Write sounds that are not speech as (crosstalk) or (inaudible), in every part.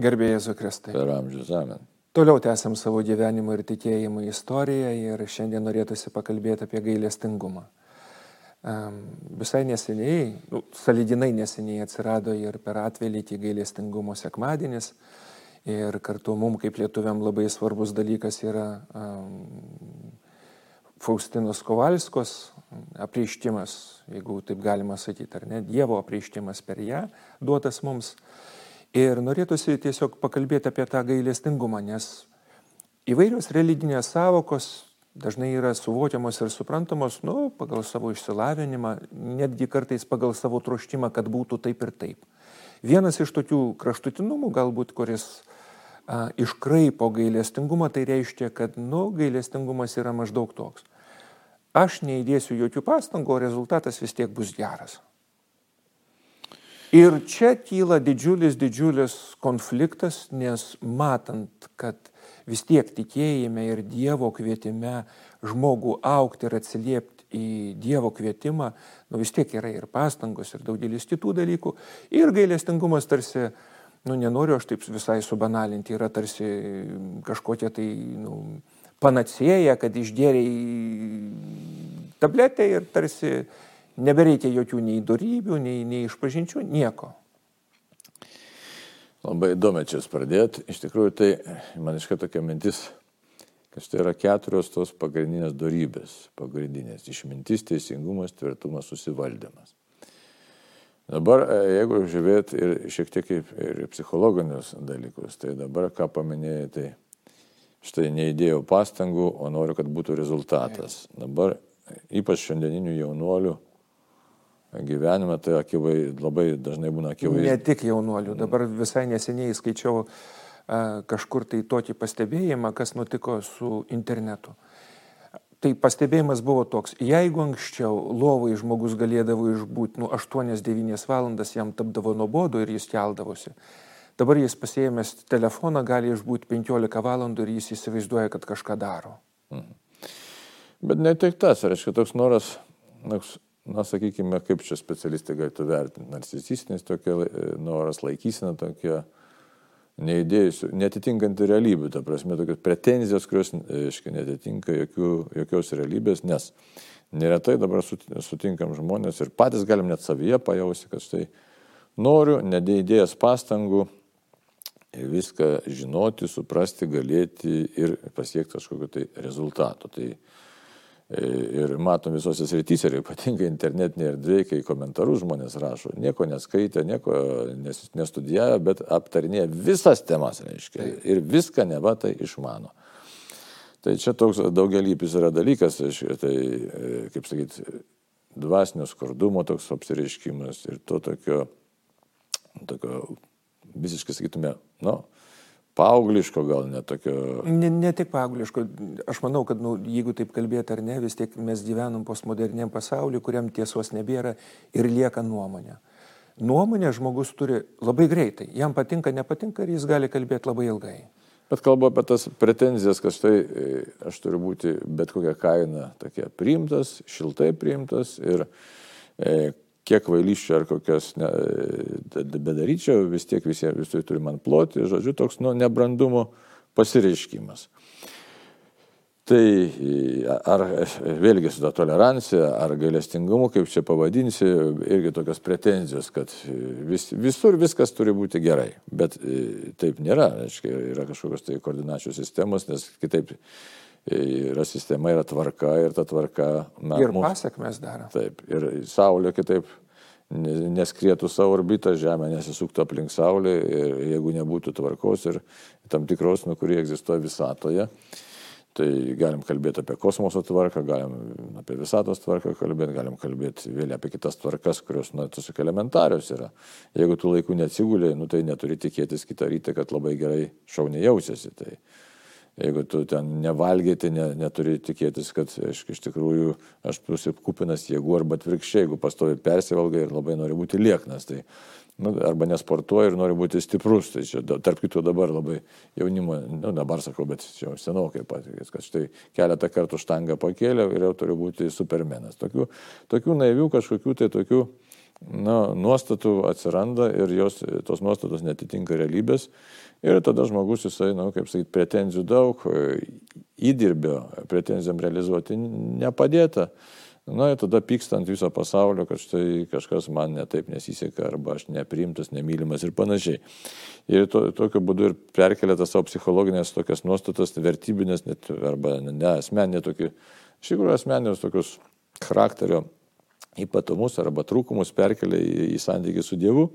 Gerbėjai Jėzų Kristai. Per amžius amen. Toliau tęsiam savo gyvenimo ir tikėjimo istoriją ir šiandien norėtųsi pakalbėti apie gailestingumą. Visai neseniai, nu, salidinai neseniai atsirado ir per atvelį gailestingumo sekmadienis. Ir kartu mums kaip lietuviam labai svarbus dalykas yra um, Faustinos Kovalskos apreištimas, jeigu taip galima sakyti, ar ne, Dievo apreištimas per ją duotas mums. Ir norėtųsi tiesiog pakalbėti apie tą gailestingumą, nes įvairios religinės savokos dažnai yra suvokiamos ir suprantamos, nu, pagal savo išsilavinimą, netgi kartais pagal savo troštimą, kad būtų taip ir taip. Vienas iš tokių kraštutinumų galbūt, kuris a, iškraipo gailestingumą, tai reiškia, kad, nu, gailestingumas yra maždaug toks. Aš neįdėsiu jokių pastangų, o rezultatas vis tiek bus geras. Ir čia kyla didžiulis, didžiulis konfliktas, nes matant, kad vis tiek tikėjime ir Dievo kvietime žmogų aukti ir atsiliepti į Dievo kvietimą, nu vis tiek yra ir pastangos, ir daugelis kitų dalykų. Ir gailestingumas tarsi, nu nenoriu aš taip visai subanalinti, yra tarsi kažkokia tai, nu, panacėja, kad išgėriai tabletę ir tarsi Nebereikia jokių nei darybių, nei, nei išpažinčių, nieko. Labai įdomu čia pradėti. Iš tikrųjų, tai man iškai tokia mintis, kad tai yra keturios tos pagrindinės darybės. Pagrindinės - išmintis, teisingumas, tvirtumas, susivaldymas. Dabar, e, jeigu žiūrėt ir šiek tiek ir psichologinius dalykus, tai dabar ką paminėjai, tai štai neįdėjau pastangų, o noriu, kad būtų rezultatas. Dabar ypač šiandieninių jaunuolių gyvenime, tai akivai, labai dažnai būna akivaizdžiai. Ne tik jaunuolių, dabar visai neseniai skaičiau a, kažkur tai tokį pastebėjimą, kas nutiko su internetu. Tai pastebėjimas buvo toks, jeigu anksčiau lovai žmogus galėdavo išbūti nu, 8-9 valandas, jam tapdavo nuobodu ir jis keldavosi. Dabar jis pasėjęs telefoną gali išbūti 15 valandų ir jis įsivaizduoja, kad kažką daro. Mhm. Bet ne tik tas, reiškia, toks noras, toks na, sakykime, kaip čia specialistai galėtų vertinti, narcisistinis tokia e, noras, laikysena tokia, neįdėjusių, netitinkanti realybė, ta prasme, tokios pretenzijos, kurios, aiškiai, netitinka jokių, jokios realybės, nes neretai dabar sutinkam žmonės ir patys galim net savyje pajausti, kad štai noriu, nedėdėjęs pastangų, viską žinoti, suprasti, galėti ir pasiekti kažkokio tai rezultato. Tai Ir matom visose srityse, ir ypatingai internetinėje erdvėje, kai komentarus žmonės rašo, nieko neskaitė, nieko nestudijavo, bet aptarinėja visas temas, reiškia, ir viską neva tai išmano. Tai čia toks daugelypis yra dalykas, tai, kaip sakyti, dvasinio skurdumo toks apsireiškimas ir to tokio, tokio visiškai, sakytume, nu, paaugliško gal netokio. Ne, ne tik paaugliško, aš manau, kad nu, jeigu taip kalbėti ar ne, vis tiek mes gyvenam postmoderniam pasauliu, kuriam tiesos nebėra ir lieka nuomonė. Nuomonę žmogus turi labai greitai, jam patinka, nepatinka ir jis gali kalbėti labai ilgai. Bet kalbu apie tas pretenzijas, kad štai e, aš turiu būti bet kokią kainą tokia priimtas, šiltai priimtas ir e, kiek vailyščio ar kokios ne, bedaryčio, vis tiek visi, visi turi man ploti, žodžiu, toks nu, nebrandumo pasireiškimas. Tai ar vėlgi su ta tolerancija, ar gailestingumu, kaip čia pavadinsi, irgi tokios pretenzijos, kad vis, visur viskas turi būti gerai. Bet e, taip nėra, aiškiai, yra kažkokios tai koordinačių sistemos, nes kitaip yra sistema, yra tvarka ir ta tvarka. Na, ir mums, pasakmes daro. Taip, ir Saulė kitaip neskrėtų savo orbitą, Žemė nesisuktų aplink Saulę ir jeigu nebūtų tvarkos ir tam tikros, nuo kurie egzistuoja visatoje, tai galim kalbėti apie kosmoso tvarką, galim apie visatos tvarką kalbėti, galim kalbėti vėl apie kitas tvarkas, kurios, na, tiesiog elementarios yra. Jeigu tu laiku neatsigulė, nu, tai neturi tikėtis kitą rytą, kad labai gerai šauniai jausiasi. Tai Jeigu tu ten nevalgyti, ne, neturi tikėtis, kad aš, iš tikrųjų aš būsiu kupinas jėgų arba atvirkščiai, jeigu pastovi persivalgai ir labai nori būti lieknas. Tai, nu, arba nesportuoja ir nori būti stiprus. Tai čia, tarp kitų dabar labai jaunimo, nu, dabar sakau, bet čia senokai patikės, kad štai keletą kartų štangą pakėlė ir jau turi būti supermenas. Tokių, tokių naivių kažkokių tai tokių na, nuostatų atsiranda ir jos, tos nuostatos netitinka realybės. Ir tada žmogus, jisai, na, kaip sakyti, pretenzijų daug, įdirbio pretenzijom realizuoti nepadėta. Na ir tada pyksta ant viso pasaulio, kad štai kažkas man netaip nesiseka, arba aš nepriimtas, nemylimas ir panašiai. Ir to, tokiu būdu ir perkelia tas savo psichologinės tokias nuostatas, vertybinės, net, arba ne asmeninė tokių, iš tikrųjų asmeninės tokius charakterio ypatumus arba trūkumus perkelia į, į santykį su Dievu.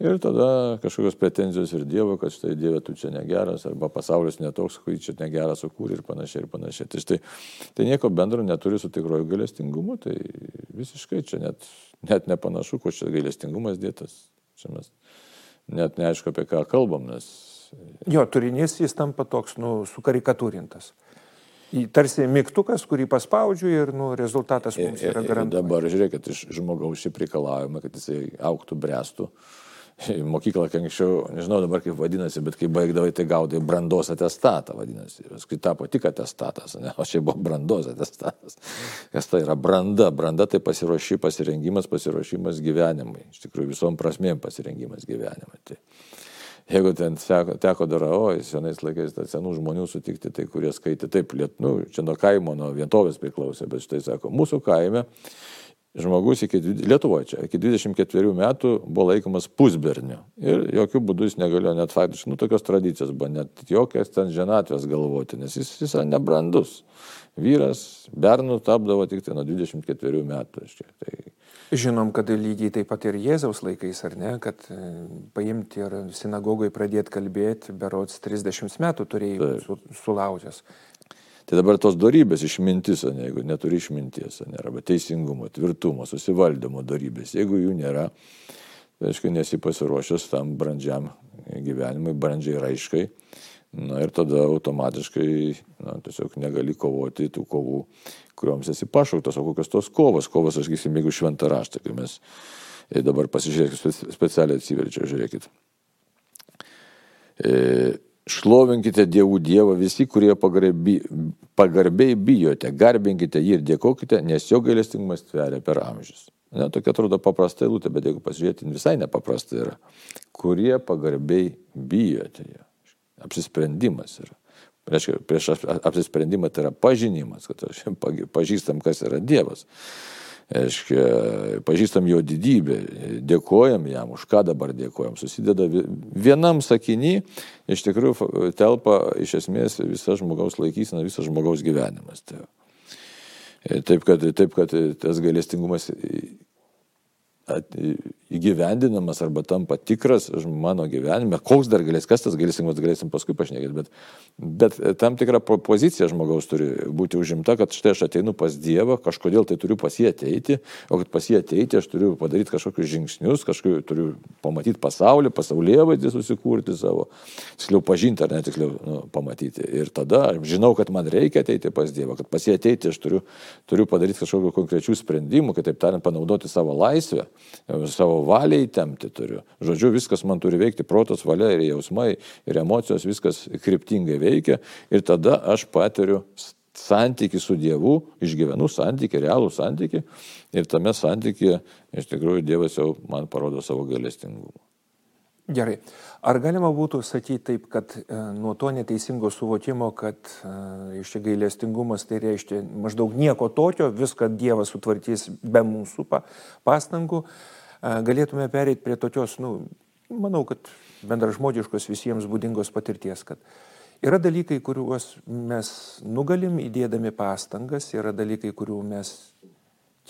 Ir tada kažkokios pretenzijos ir Dievo, kad štai Dieve tu čia negeras, arba pasaulis netoks, kurį čia negeras sukūrė ir panašiai ir panašiai. Tai štai tai nieko bendro neturi su tikroju gailestingumu, tai visiškai čia net, net nepanašu, kuo čia gailestingumas dėtas. Čia mes net neaišku, apie ką kalbam, nes... Jo, turinys jis tampa toks, nu, sukarikatūrintas. Tarsi mygtukas, kurį paspaudžiu ir nu, rezultatas mums yra garantuojamas. Dabar žiūrėkit, iš žmogaus šiaip reikalavimą, kad jisai auktų, brestų. Mokyklą, kai anksčiau, nežinau dabar kaip vadinasi, bet kai baigdavai, tai gaudai brandos atestatą, vadinasi. Paskui tapo tik atestatas, ne? o čia buvo brandos atestatas. Kas tai yra branda? Branda tai pasiruoši, pasirengimas, pasiruošimas gyvenimui. Iš tikrųjų visom prasmėm pasirengimas gyvenimui. Tai Jeigu ten teko, teko dar, oi, senais laikais tą senų žmonių sutikti, tai kurie skaitė taip, liet, nu, čia nuo kaimo, nuo vietovės priklausė, bet štai sako, mūsų kaime žmogus iki, Lietuvoje čia, iki 24 metų buvo laikomas pusberniu. Ir jokių būdų jis negalėjo net faktiškai, nu, tokios tradicijos buvo, net jokios ten ženatvės galvoti, nes jis, jis yra nebrandus. Vyras bernų tapdavo tik tai nuo 24 metų. Tai Žinom, kad lygiai taip pat ir Jėzaus laikais, ar ne, kad e, paimti ir sinagogoje pradėti kalbėti, berots 30 metų turėjai su, sulaužęs. Tai dabar tos darybės išmintis, ne, jeigu neturi išminties, ne, arba teisingumo, tvirtumo, susivaldymo darybės, jeigu jų nėra, tai aišku, nesi pasiruošęs tam brandžiam gyvenimui, brandžiai raiškai. Na ir tada automatiškai na, tiesiog negali kovoti tų kovų, kuriuoms esi pašauktas, o kokios tos kovos. Kovos, aš gysim, jeigu šventą raštą, kai mes e, dabar pasižiūrėkime, specialiai atsiverčiau, žiūrėkit. E, šlovinkite Dievų Dievą visi, kurie pagarbi, pagarbiai bijote, garbinkite jį ir dėkokite, nes jo gailestingumas tveria per amžius. Ne, tokia atrodo paprasta eilutė, bet jeigu pasižiūrėti, visai nepaprasta yra. Kurie pagarbiai bijote jo apsisprendimas yra. Reiškia, prieš apsisprendimą tai yra pažinimas, kad pažįstam, kas yra Dievas. Reiškia, pažįstam jo didybę, dėkojam jam, už ką dabar dėkojam. Susideda vienam sakiny, iš tikrųjų telpa iš esmės visa žmogaus laikysena, visas žmogaus gyvenimas. Tai taip, kad, taip, kad tas gailestingumas įgyvendinamas arba tampa tikras mano gyvenime, koks dar galės, kas tas galėsim, galėsim paskui pašnekėti, bet, bet tam tikra pozicija žmogaus turi būti užimta, kad štai aš ateinu pas Dievą, kažkodėl tai turiu pas jį ateiti, o kad pas jį ateiti aš turiu padaryti kažkokius žingsnius, kažkokiu turiu pamatyti pasaulį, pasaulyje vaizdį susikurti savo, tiksliau pažinti ar net tiksliau nu, pamatyti. Ir tada aš žinau, kad man reikia ateiti pas Dievą, kad pas jį ateiti aš turiu, turiu padaryti kažkokiu konkrečių sprendimų, kitaip tariant, panaudoti savo laisvę, savo valiai temti turiu. Žodžiu, viskas man turi veikti, protas, valia ir jausmai, ir emocijos, viskas kryptingai veikia. Ir tada aš patiriu santyki su Dievu, išgyvenu santyki, realų santyki. Ir tame santykyje iš tikrųjų Dievas jau man parodo savo galestingumą. Gerai. Ar galima būtų sakyti taip, kad e, nuo to neteisingo suvokimo, kad e, iš čia gailestingumas tai reiškia maždaug nieko tokio, viską Dievas sutvarkys be mūsų pa, pastangų, e, galėtume pereiti prie tokios, nu, manau, kad bendražmogiškos visiems būdingos patirties, kad yra dalykai, kuriuos mes nugalim įdėdami pastangas, yra dalykai, kurių mes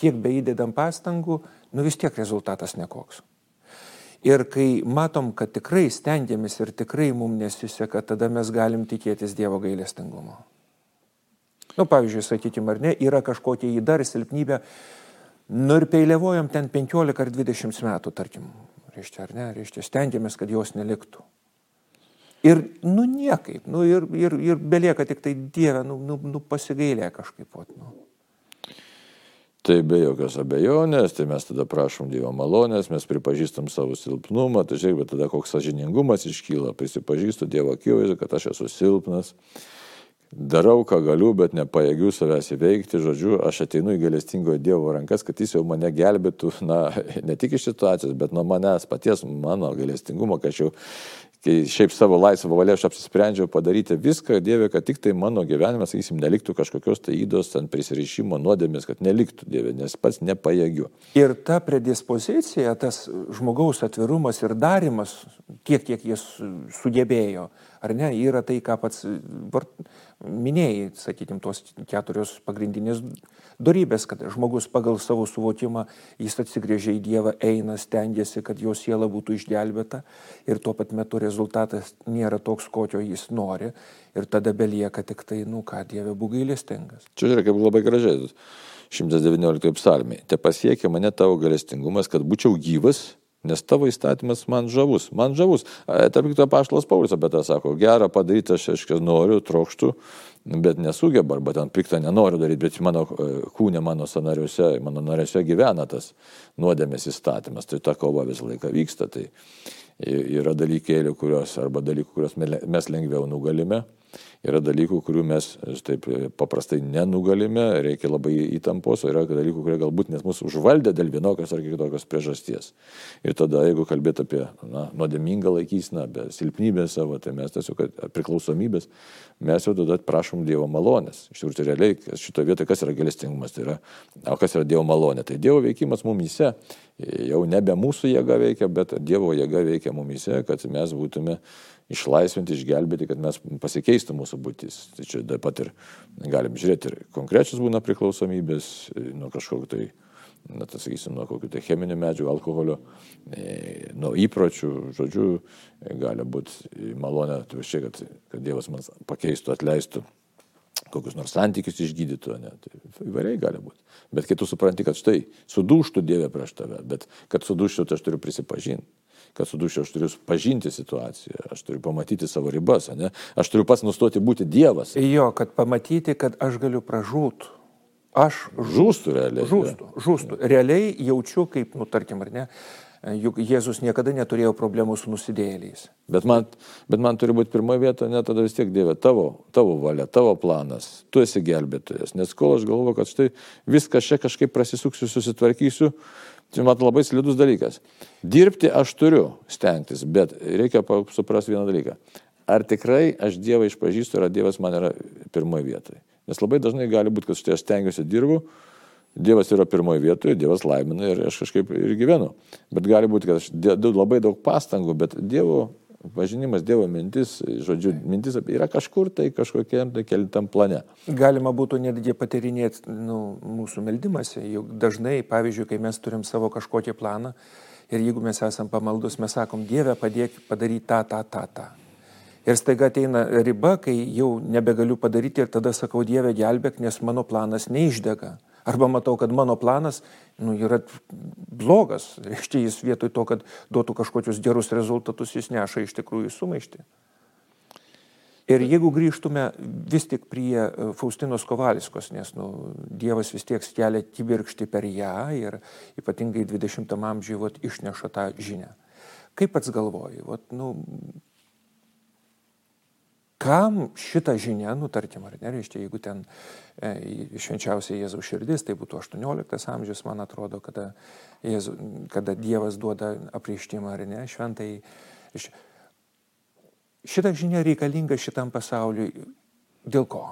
kiek beįdėdam pastangų, nu vis tiek rezultatas nekoks. Ir kai matom, kad tikrai stengiamės ir tikrai mums nesiseka, tada mes galim tikėtis Dievo gailestingumo. Nu, pavyzdžiui, sakykime, ar ne, yra kažkokia įdar silpnybė, Nu ir peiliavojom ten 15 ar 20 metų, tarkim, reiškia, ar ne, reiškia, stengiamės, kad jos neliktų. Ir, nu, niekaip, nu, ir, ir, ir belieka tik tai Dieve, nu, nu, nu pasigailė kažkaip, nu. Tai be jokios abejonės, tai mes tada prašom Dievo malonės, mes pripažįstam savo silpnumą, tai žiūrėk, bet tada koks sažiningumas iškyla, prisipažįstu Dievo akivaizdu, kad aš esu silpnas, darau, ką galiu, bet nepajėgiu savęs įveikti, žodžiu, aš ateinu į galestingojo Dievo rankas, kad jis jau mane gelbėtų, na, (laughs) ne tik iš situacijos, bet nuo manęs paties, mano galestingumo, kad aš jau kai šiaip savo laisvą valią aš apsisprendžiau padaryti viską, Dieve, kad tik tai mano gyvenime, sakysim, neliktų kažkokios tai įdos ant prisirišimo nuodėmės, kad neliktų Dieve, nes pats nepajėgiu. Ir ta predispozicija, tas žmogaus atvirumas ir darimas, tiek, kiek jis sugebėjo, ar ne, yra tai, ką pats minėjai, sakykime, tos keturios pagrindinės darybės, kad žmogus pagal savo suvokimą jis atsigrėžia į Dievą, eina, stengiasi, kad jo siela būtų išgelbėta ir tuo pat metu rezultatas nėra toks, kokio jis nori ir tada belieka tik tai, nu ką, Dieve būk gailestingas. Čia yra kaip labai gražiai. 119 psalmiai. Te pasiekia mane tavo galestingumas, kad būčiau gyvas Nes tavo įstatymas man žavus, man žavus. Tarp kitko, paštas Paulius apie tą sako, gerą padaryti aš, aš noriu, trokštų, bet nesugeba, arba ten piktą nenoriu daryti, bet mano e, kūne, mano sanariuose, mano nariuose gyvena tas nuodėmės įstatymas. Tai ta kova visą laiką vyksta. Tai yra dalykėlių, kurios, arba dalykų, kuriuos mes lengviau nugalime Yra dalykų, kurių mes taip paprastai nenugalime, reikia labai įtampos, o yra dalykų, kurie galbūt nes mūsų užvaldė dėl vienokios ar kitokios priežasties. Ir tada, jeigu kalbėt apie na, nuodėmingą laikysiną, apie silpnybę savo, tai mes tiesiog priklausomybės, mes jau tada prašom Dievo malonės. Iš tikrųjų, tai realiai šitoje vietoje kas yra galestingumas, tai yra, o kas yra Dievo malonė. Tai Dievo veikimas mumise jau nebe mūsų jėga veikia, bet Dievo jėga veikia mumise, kad mes būtume išlaisvinti, išgelbėti, kad mes pasikeistų mūsų būtis. Tai čia taip pat ir galim žiūrėti ir konkrečios būna priklausomybės nuo kažkokio tai, na, tai sakysim, nuo kokių tai cheminių medžiagų, alkoholio, e, nuo įpročių, žodžiu, e, gali būti malonė, tai šiek kad, kad Dievas man pakeistų, atleistų kokius nors santykius išgydytų, ne, tai įvairiai gali būti. Bet kai tu supranti, kad štai sudūštų Dievė prieš tave, bet kad sudūštų, tai aš turiu prisipažinti kad sudušiu aš turiu pažinti situaciją, aš turiu pamatyti savo ribas, ne? aš turiu pats nustoti būti Dievas. Jo, kad pamatyti, kad aš galiu pražūt. Aš žūstu realiai. Žūstu, žūstu. Realiai jaučiu, kaip, nu, tarkim, ar ne, juk Jėzus niekada neturėjo problemų su nusidėjėliais. Bet man, bet man turi būti pirmoje vietoje, ne tada vis tiek Dieve, tavo, tavo valia, tavo planas, tu esi gelbėtojas. Nes kol aš galvoju, kad štai viską čia kažkaip prasisuksiu, susitvarkysiu, Čia man labai slidus dalykas. Dirbti aš turiu stengtis, bet reikia suprasti vieną dalyką. Ar tikrai aš Dievą išpažįstu, ar Dievas man yra pirmoje vietoje. Nes labai dažnai gali būti, kad štai aš stengiuosi dirbu, Dievas yra pirmoje vietoje, Dievas laimina ir aš kažkaip ir gyvenu. Bet gali būti, kad aš dedu labai daug pastangų, bet Dievo pažinimas Dievo mintis, žodžiu, mintis yra kažkur tai kažkokiam tai kelitam plane. Galima būtų netgi patirinėti nu, mūsų meldimąsi, juk dažnai, pavyzdžiui, kai mes turim savo kažkokį planą ir jeigu mes esam pamaldus, mes sakom, Dieve padėk padaryti tą, tą, tą, tą. Ir staiga ateina riba, kai jau nebegaliu padaryti ir tada sakau, Dieve gelbėk, nes mano planas neišdega. Arba matau, kad mano planas nu, yra blogas. Reiškia, jis vietoj to, kad duotų kažkokius gerus rezultatus, jis neša iš tikrųjų sumaišti. Ir jeigu grįžtume vis tik prie e, Faustinos Kovaliskos, nes nu, Dievas vis tiek kelia kibirkšti per ją ir ypatingai 20 amžiuje išneša tą žinią. Kaip pats galvoji, vat, nu, kam šitą žinią, nu tarkim, ar nereiškia, jeigu ten e, švenčiausiai Jėzaus širdis, tai būtų 18 amžius, man atrodo, kada, Jėzu, kada Dievas duoda apreištimą, ar ne, šventai. Šitą žinią reikalinga šitam pasauliui. Dėl ko?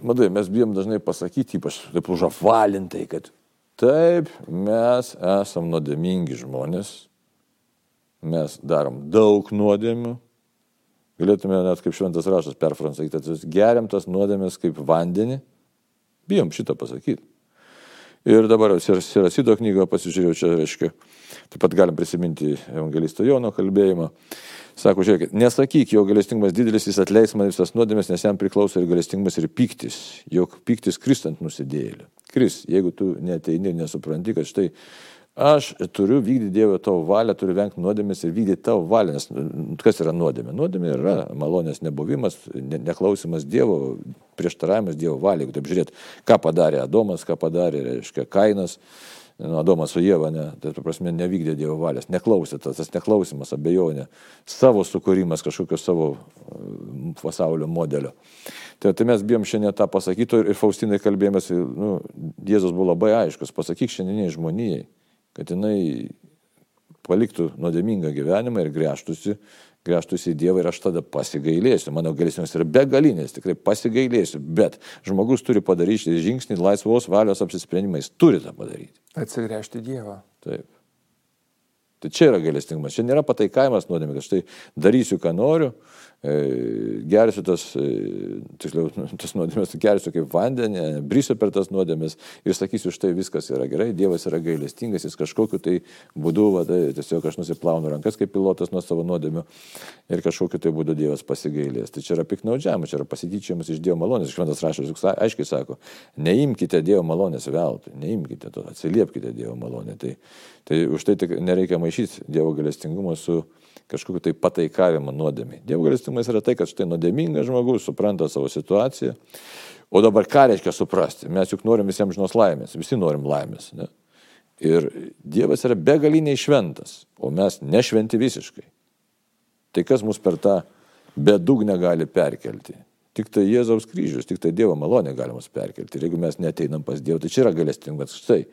Matai, mes bijom dažnai pasakyti, ypač taip užapvalintai, kad taip, mes esam nuodėmingi žmonės, mes darom daug nuodėmių, Galėtume net kaip šventas rašas perfransakyti, kad geriam tas nuodėmės kaip vandenį. Bijom šitą pasakyti. Ir dabar Sirasido knygą pasižiūrėjau, čia reiškia, taip pat galim prisiminti evangelisto Jono kalbėjimą. Sako, žiūrėkit, nesakyk, jo galestingumas didelis, jis atleis man visas nuodėmės, nes jam priklauso ir galestingumas, ir piktis, jog piktis kristant nusidėlį. Kris, jeigu tu neteini ir nesupranti, kad štai Aš turiu vykdyti Dievo tavo valią, turiu vengti nuodėmės ir vykdyti tavo valią. Nes kas yra nuodėmė? Nuodėmė yra malonės nebuvimas, ne, neklausimas Dievo, prieštaravimas Dievo valiai. Jeigu taip žiūrėt, ką padarė Adomas, ką padarė, reiškia, Kainas, nu, Adomas su Jėva, ne, tai tu prasme nevykdė Dievo valios, neklausė, tas, tas neklausimas, abejonė, savo sukūrimas, kažkokios savo pasaulio modelio. Tai, tai mes bijom šiandien tą pasakyti ir Faustinai kalbėjomės, nu, Jėzus buvo labai aiškus, pasakyk šiandieniai žmonijai, kad jinai paliktų nuodėmingą gyvenimą ir grėžtųsi, grėžtųsi į Dievą ir aš tada pasigailėsiu. Mano gailėsimas yra begalinės, tikrai pasigailėsiu, bet žmogus turi padaryti žingsnį laisvos valios apsisprendimais, turi tą padaryti. Atsigręžti Dievą. Taip. Tai čia yra gailestingumas. Čia nėra pataikavimas nuodėmė, kad štai darysiu, ką noriu, e, gersiu tas, e, tiksliau, (laughs) tas nuodėmės, gersiu kaip vandenį, brysiu per tas nuodėmės ir sakysiu, štai viskas yra gerai, Dievas yra gailestingas, jis kažkokiu tai būdu, va, tai tiesiog aš nusiplaunu rankas kaip pilotas nuo savo nuodėmių ir kažkokiu tai būdu Dievas pasigailės. Tai čia yra piknaudžiavimas, čia yra pasityčiamas iš Dievo malonės. Šventas raštas aiškiai sako, neimkite Dievo malonės veltui, neimkite to, atsiliepkite Dievo malonę. Tai, tai už tai nereikia maišyti maišyti Dievo galestingumą su kažkokiu tai pataikavimu nuodėmiai. Dievo galestingumas yra tai, kad štai nuodėmingas žmogus supranta savo situaciją. O dabar ką reiškia suprasti? Mes juk norim visiems žinos laimės, visi norim laimės. Ne? Ir Dievas yra begaliniai šventas, o mes nešventi visiškai. Tai kas mus per tą bedugnę gali perkelti? Tik tai Jėzaus kryžius, tik tai Dievo malonė gali mus perkelti. Ir jeigu mes neteinam pas Dievą, tai čia yra galestingumas. Štai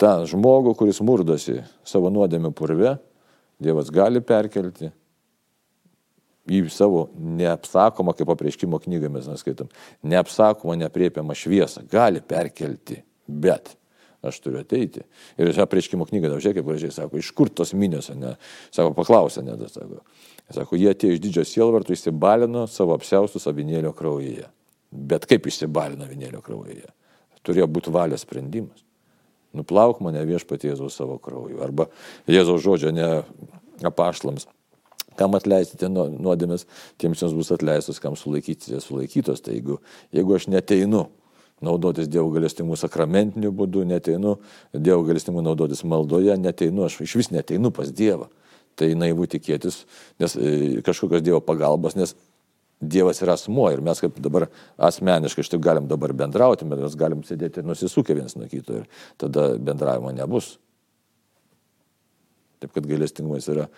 tą žmogų, kuris murdosi savo nuodėmę purve, Dievas gali perkelti į savo neapsakomą, kaip apreiškimo knygą mes neskaitom, neapsakomą, nepriepiamą šviesą. Gali perkelti, bet aš turiu ateiti. Ir šią prieškimo knygą, da, žiūrėk, kaip gražiai sako, iš kur tos minios, ne, sako, paklausė, ne, da, sako. Sako, jie atėjo iš didžio sielvartų, įsibalino savo apsiaustus avinėlio kraujyje. Bet kaip išsibalino avinėlio kraujyje? Turėjo būti valios sprendimas nuplauk mane viešpatie Jėzaus savo krauju. Arba Jėzaus žodžio ne apašlams. Kam atleisite nuodėmės, tiems jums bus atleistos, kam sulaikysite sulaikytos. Tai jeigu, jeigu aš neteinu naudotis Dievo galestimų sakramentiniu būdu, neteinu Dievo galestimų naudotis maldoje, neteinu, aš iš vis neteinu pas Dievą. Tai naivu tikėtis nes, e, kažkokios Dievo pagalbos, nes Dievas yra asmuo ir mes kaip dabar asmeniškai štai galim dabar bendrauti, bet mes galim sėdėti ir nusisukę vienas nuo kito ir tada bendravimo nebus. Taip kad gailestingumas yra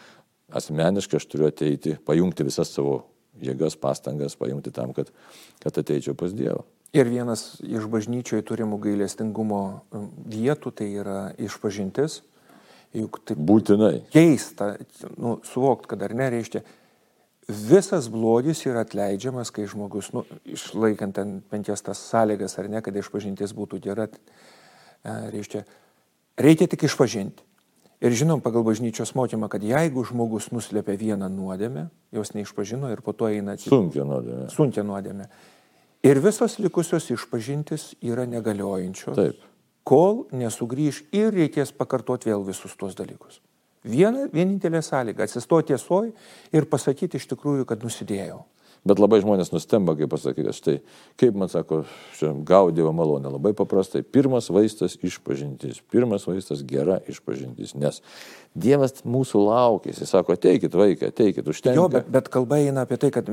asmeniškai, aš turiu ateiti, pajungti visas savo jėgas, pastangas, pajungti tam, kad, kad ateičiau pas Dievą. Ir vienas iš bažnyčioje turimų gailestingumo um, vietų tai yra išpažintis. Juk taip būtinai. Keista, nu, suvokt, kad ar nereiškia, visas blogis yra atleidžiamas, kai žmogus, nu, išlaikant ten penkias tas sąlygas ar ne, kad išpažintis būtų gera, e, reiškia, reikia tik išpažinti. Ir žinom pagal bažnyčios mokymą, kad jeigu žmogus nuslėpia vieną nuodėmę, jos neišpažino ir po to eina atsitikti. Sunkia nuodėmė. Sunkia nuodėmė. Ir visos likusios išpažintis yra negaliojančios, Taip. kol nesugrįž ir reikės pakartoti vėl visus tuos dalykus. Viena, vienintelė sąlyga - atsistoti tiesoj ir pasakyti iš tikrųjų, kad nusidėjau. Bet labai žmonės nustemba, kaip pasakyti, štai, kaip man sako, gaudėjo malonė. Labai paprastai. Pirmas vaistas išpažintis. Pirmas vaistas gera išpažintis. Nes Dievas mūsų laukia. Jis sako, ateikit vaiką, ateikit, užtenka. Jo, bet, bet kalba eina apie tai, kad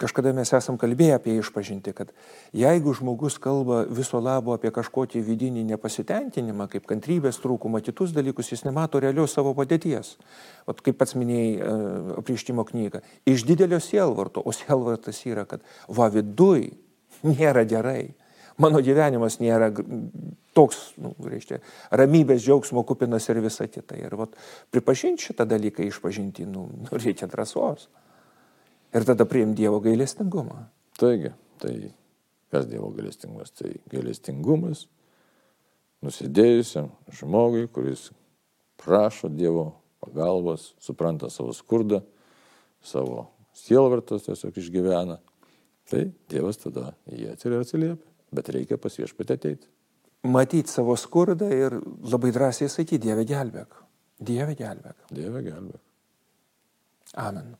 kažkada mes esam kalbėję apie išpažinti, kad jeigu žmogus kalba viso labo apie kažkokį vidinį nepasitenkinimą, kaip kantrybės trūkumą, kitus dalykus, jis nemato realios savo padėties. O kaip pats minėjai e, aprištimo knygą, iš didelio sielvarto, o sielvartas yra, kad va viduj nėra gerai mano gyvenimas nėra toks, nu, reiškia, ramybės, džiaugsmo kupinas ir visa kita. Ir vat, pripažinti šitą dalyką, išpažinti, nu, (laughs) nu, reikia drąsos. Ir tada priimti Dievo gailestingumą. Taigi, tai kas Dievo gailestingumas? Tai gailestingumas nusidėjusiam žmogui, kuris prašo Dievo pagalbos, supranta savo skurdą, savo sielvartos tiesiog išgyvena. Tai Dievas tada jį atsiliepia bet reikia pas viešpatį ateiti. Matyti savo skurdą ir labai drąsiai sakyti, Dieve gelbėk. Dieve gelbėk. Dieve gelbėk. Amen.